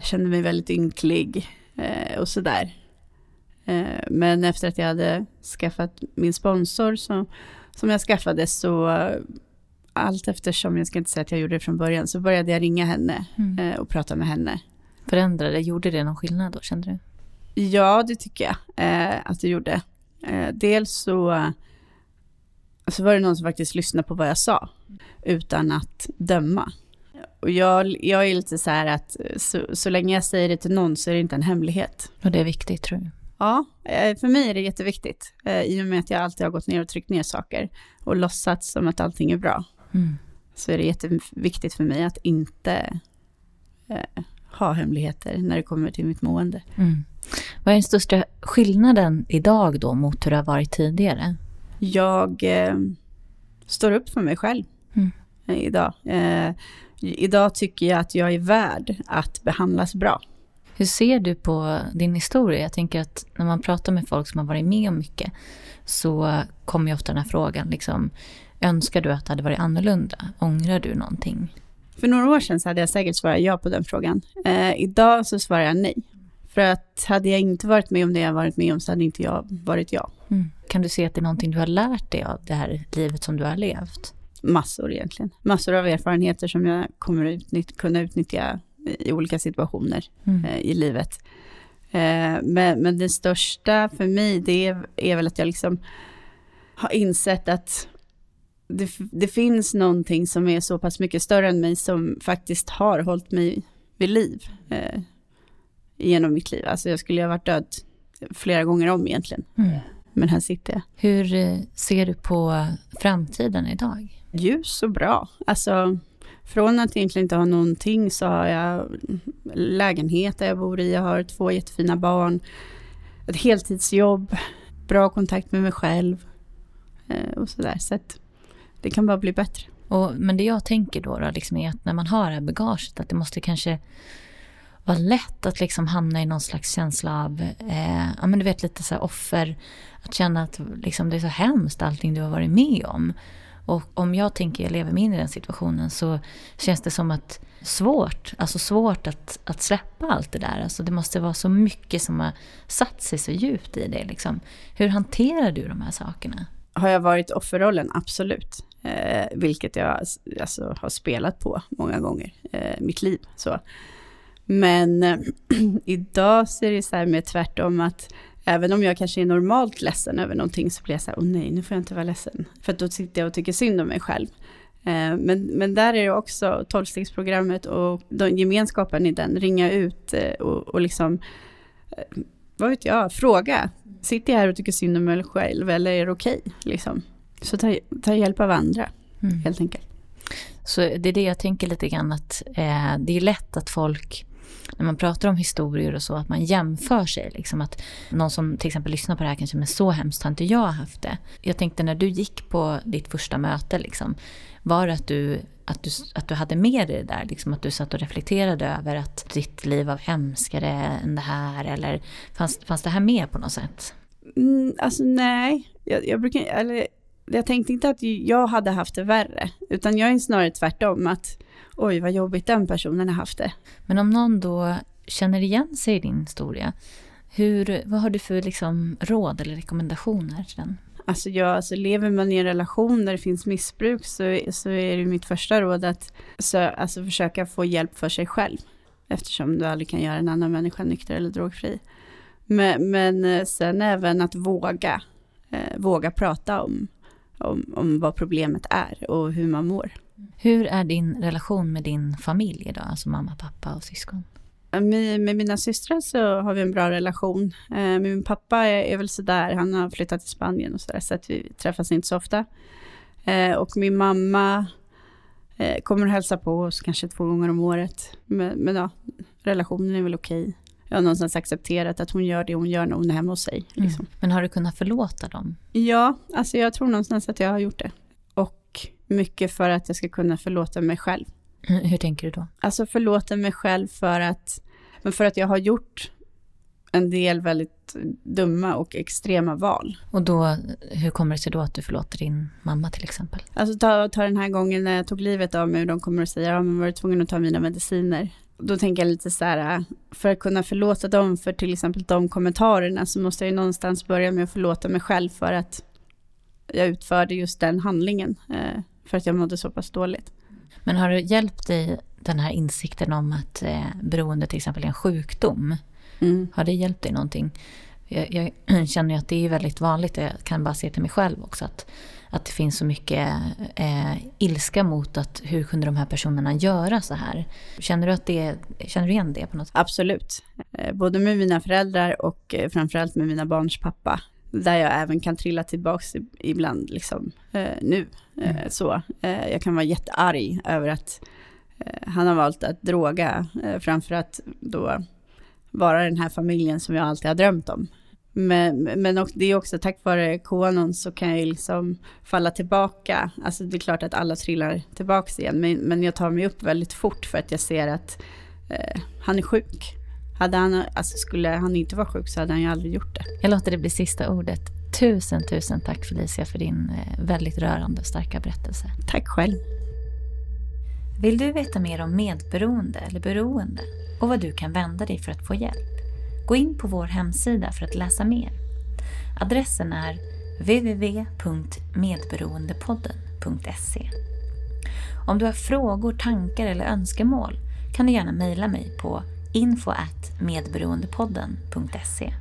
kände mig väldigt ynklig eh, och sådär. Eh, men efter att jag hade skaffat min sponsor så, som jag skaffade så allt eftersom, jag ska inte säga att jag gjorde det från början, så började jag ringa henne mm. Eh, och prata med henne. Förändrade, gjorde det någon skillnad då, kände du? Ja, det tycker jag eh, att det gjorde. Eh, dels så, så var det någon som faktiskt lyssnade på vad jag sa, utan att döma. Och jag, jag är lite så här att så, så länge jag säger det till någon så är det inte en hemlighet. Och det är viktigt tror jag. Ja, eh, för mig är det jätteviktigt. Eh, I och med att jag alltid har gått ner och tryckt ner saker och låtsats som att allting är bra. Mm. Så är det jätteviktigt för mig att inte eh, ha hemligheter när det kommer till mitt mående. Mm. Vad är den största skillnaden idag då mot hur det har varit tidigare? Jag eh, står upp för mig själv mm. idag. Eh, idag tycker jag att jag är värd att behandlas bra. Hur ser du på din historia? Jag tänker att när man pratar med folk som har varit med om mycket så kommer ju ofta den här frågan, liksom, önskar du att det hade varit annorlunda? Ångrar du någonting? För några år sedan så hade jag säkert svarat ja på den frågan. Eh, idag så svarar jag nej. För att hade jag inte varit med om det jag varit med om så hade inte jag varit jag. Mm. Kan du se att det är någonting du har lärt dig av det här livet som du har levt? Massor egentligen. Massor av erfarenheter som jag kommer utnytt kunna utnyttja i olika situationer mm. eh, i livet. Eh, men, men det största för mig, det är, är väl att jag liksom har insett att det, det, finns någonting som är så pass mycket större än mig som faktiskt har hållit mig vid liv eh, genom mitt liv. Alltså jag skulle ha varit död flera gånger om egentligen. Mm. Men här sitter jag. Hur eh, ser du på framtiden idag? Ljus och bra. Alltså från att egentligen inte ha någonting så har jag lägenhet där jag bor i, jag har två jättefina barn, ett heltidsjobb, bra kontakt med mig själv eh, och sådär. Så att det kan bara bli bättre. Och, men det jag tänker då, då liksom är att när man har det här bagaget, att det måste kanske vara lätt att liksom hamna i någon slags känsla av, eh, ja men du vet lite så offer, att känna att liksom det är så hemskt allting du har varit med om. Och om jag tänker jag lever mig in i den situationen så känns det som att svårt, alltså svårt att, att släppa allt det där. Alltså det måste vara så mycket som har satt sig så djupt i det. Liksom. Hur hanterar du de här sakerna? Har jag varit offerrollen? Absolut. Eh, vilket jag alltså, har spelat på många gånger eh, mitt liv. Så. Men eh, idag så är det så här med tvärtom att Även om jag kanske är normalt ledsen över någonting så blir jag så här, åh nej, nu får jag inte vara ledsen. För då sitter jag och tycker synd om mig själv. Eh, men, men där är det också tolvstegsprogrammet och de, gemenskapen i den, ringa ut eh, och, och liksom, eh, vad vet jag, fråga. Sitter jag här och tycker synd om mig själv eller är det okej? Okay? Liksom. Så ta, ta hjälp av andra, mm. helt enkelt. Så det är det jag tänker lite grann att eh, det är lätt att folk när man pratar om historier och så, att man jämför sig. Liksom att någon som till exempel lyssnar på det här kanske, men så hemskt har inte jag haft det. Jag tänkte när du gick på ditt första möte, liksom, var det att du, att du, att du hade med dig det där? Liksom att du satt och reflekterade över att ditt liv var hemskare än det här? Eller fanns, fanns det här med på något sätt? Mm, alltså nej, jag, jag brukar, eller jag tänkte inte att jag hade haft det värre, utan jag är snarare tvärtom. att oj vad jobbigt den personen har haft det. Men om någon då känner igen sig i din historia, hur, vad har du för liksom råd eller rekommendationer till den? Alltså, ja, alltså lever man i en relation där det finns missbruk så, så är det mitt första råd att så, alltså, försöka få hjälp för sig själv. Eftersom du aldrig kan göra en annan människa nykter eller drogfri. Men, men eh, sen även att våga, eh, våga prata om, om, om vad problemet är och hur man mår. Hur är din relation med din familj idag, alltså mamma, pappa och syskon? Med, mina systrar så har vi en bra relation. Eh, min pappa är, är väl sådär, han har flyttat till Spanien och sådär, så att vi träffas inte så ofta. Eh, och min mamma eh, kommer att hälsa på oss kanske två gånger om året. Men, men ja, relationen är väl okej. Jag har någonstans accepterat att hon gör det hon gör när hon är hemma hos sig. Mm. Liksom. Mm. Men har du kunnat förlåta dem? Ja, alltså jag tror någonstans att jag har gjort det. Mycket för att jag ska kunna förlåta mig själv. Hur, hur tänker du då? Alltså förlåta mig själv för att, men för att jag har gjort en del väldigt dumma och extrema val. Och då, hur kommer det sig då att du förlåter din mamma till exempel? Alltså ta, ta den här gången när jag tog livet av mig och de kommer att säga, ja men var du tvungen att ta mina mediciner? Då tänker jag lite så här, för att kunna förlåta dem för till exempel de kommentarerna så måste jag ju någonstans börja med att förlåta mig själv för att jag utförde just den handlingen. För att jag mådde så pass dåligt. Men har det hjälpt dig den här insikten om att eh, beroende till exempel är en sjukdom? Mm. Har det hjälpt dig någonting? Jag, jag, känner ju att det är väldigt vanligt, jag kan bara se till mig själv också, att, att det finns så mycket eh, ilska mot att hur kunde de här personerna göra så här? Känner du, att det, känner du igen det på något sätt? Absolut. Eh, både med mina föräldrar och eh, framförallt med mina barns pappa. Där jag även kan trilla tillbaka ibland liksom, eh, nu. Eh, mm. Så, eh, jag kan vara jättearg över att han har valt att droga framför att då vara den här familjen som jag alltid har drömt om. Men, men det är också tack vare konon så kan jag liksom falla tillbaka. Alltså det är klart att alla trillar tillbaka igen, men, men jag tar mig upp väldigt fort för att jag ser att eh, han är sjuk. Hade han, alltså skulle han inte vara sjuk så hade han ju aldrig gjort det. Jag låter det bli sista ordet. Tusen, tusen tack Felicia för din eh, väldigt rörande och starka berättelse. Tack själv. Vill du veta mer om medberoende eller beroende och vad du kan vända dig för att få hjälp? Gå in på vår hemsida för att läsa mer. Adressen är www.medberoendepodden.se Om du har frågor, tankar eller önskemål kan du gärna mejla mig på info medberoendepodden.se.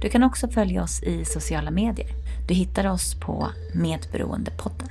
Du kan också följa oss i sociala medier. Du hittar oss på Medberoendepodden.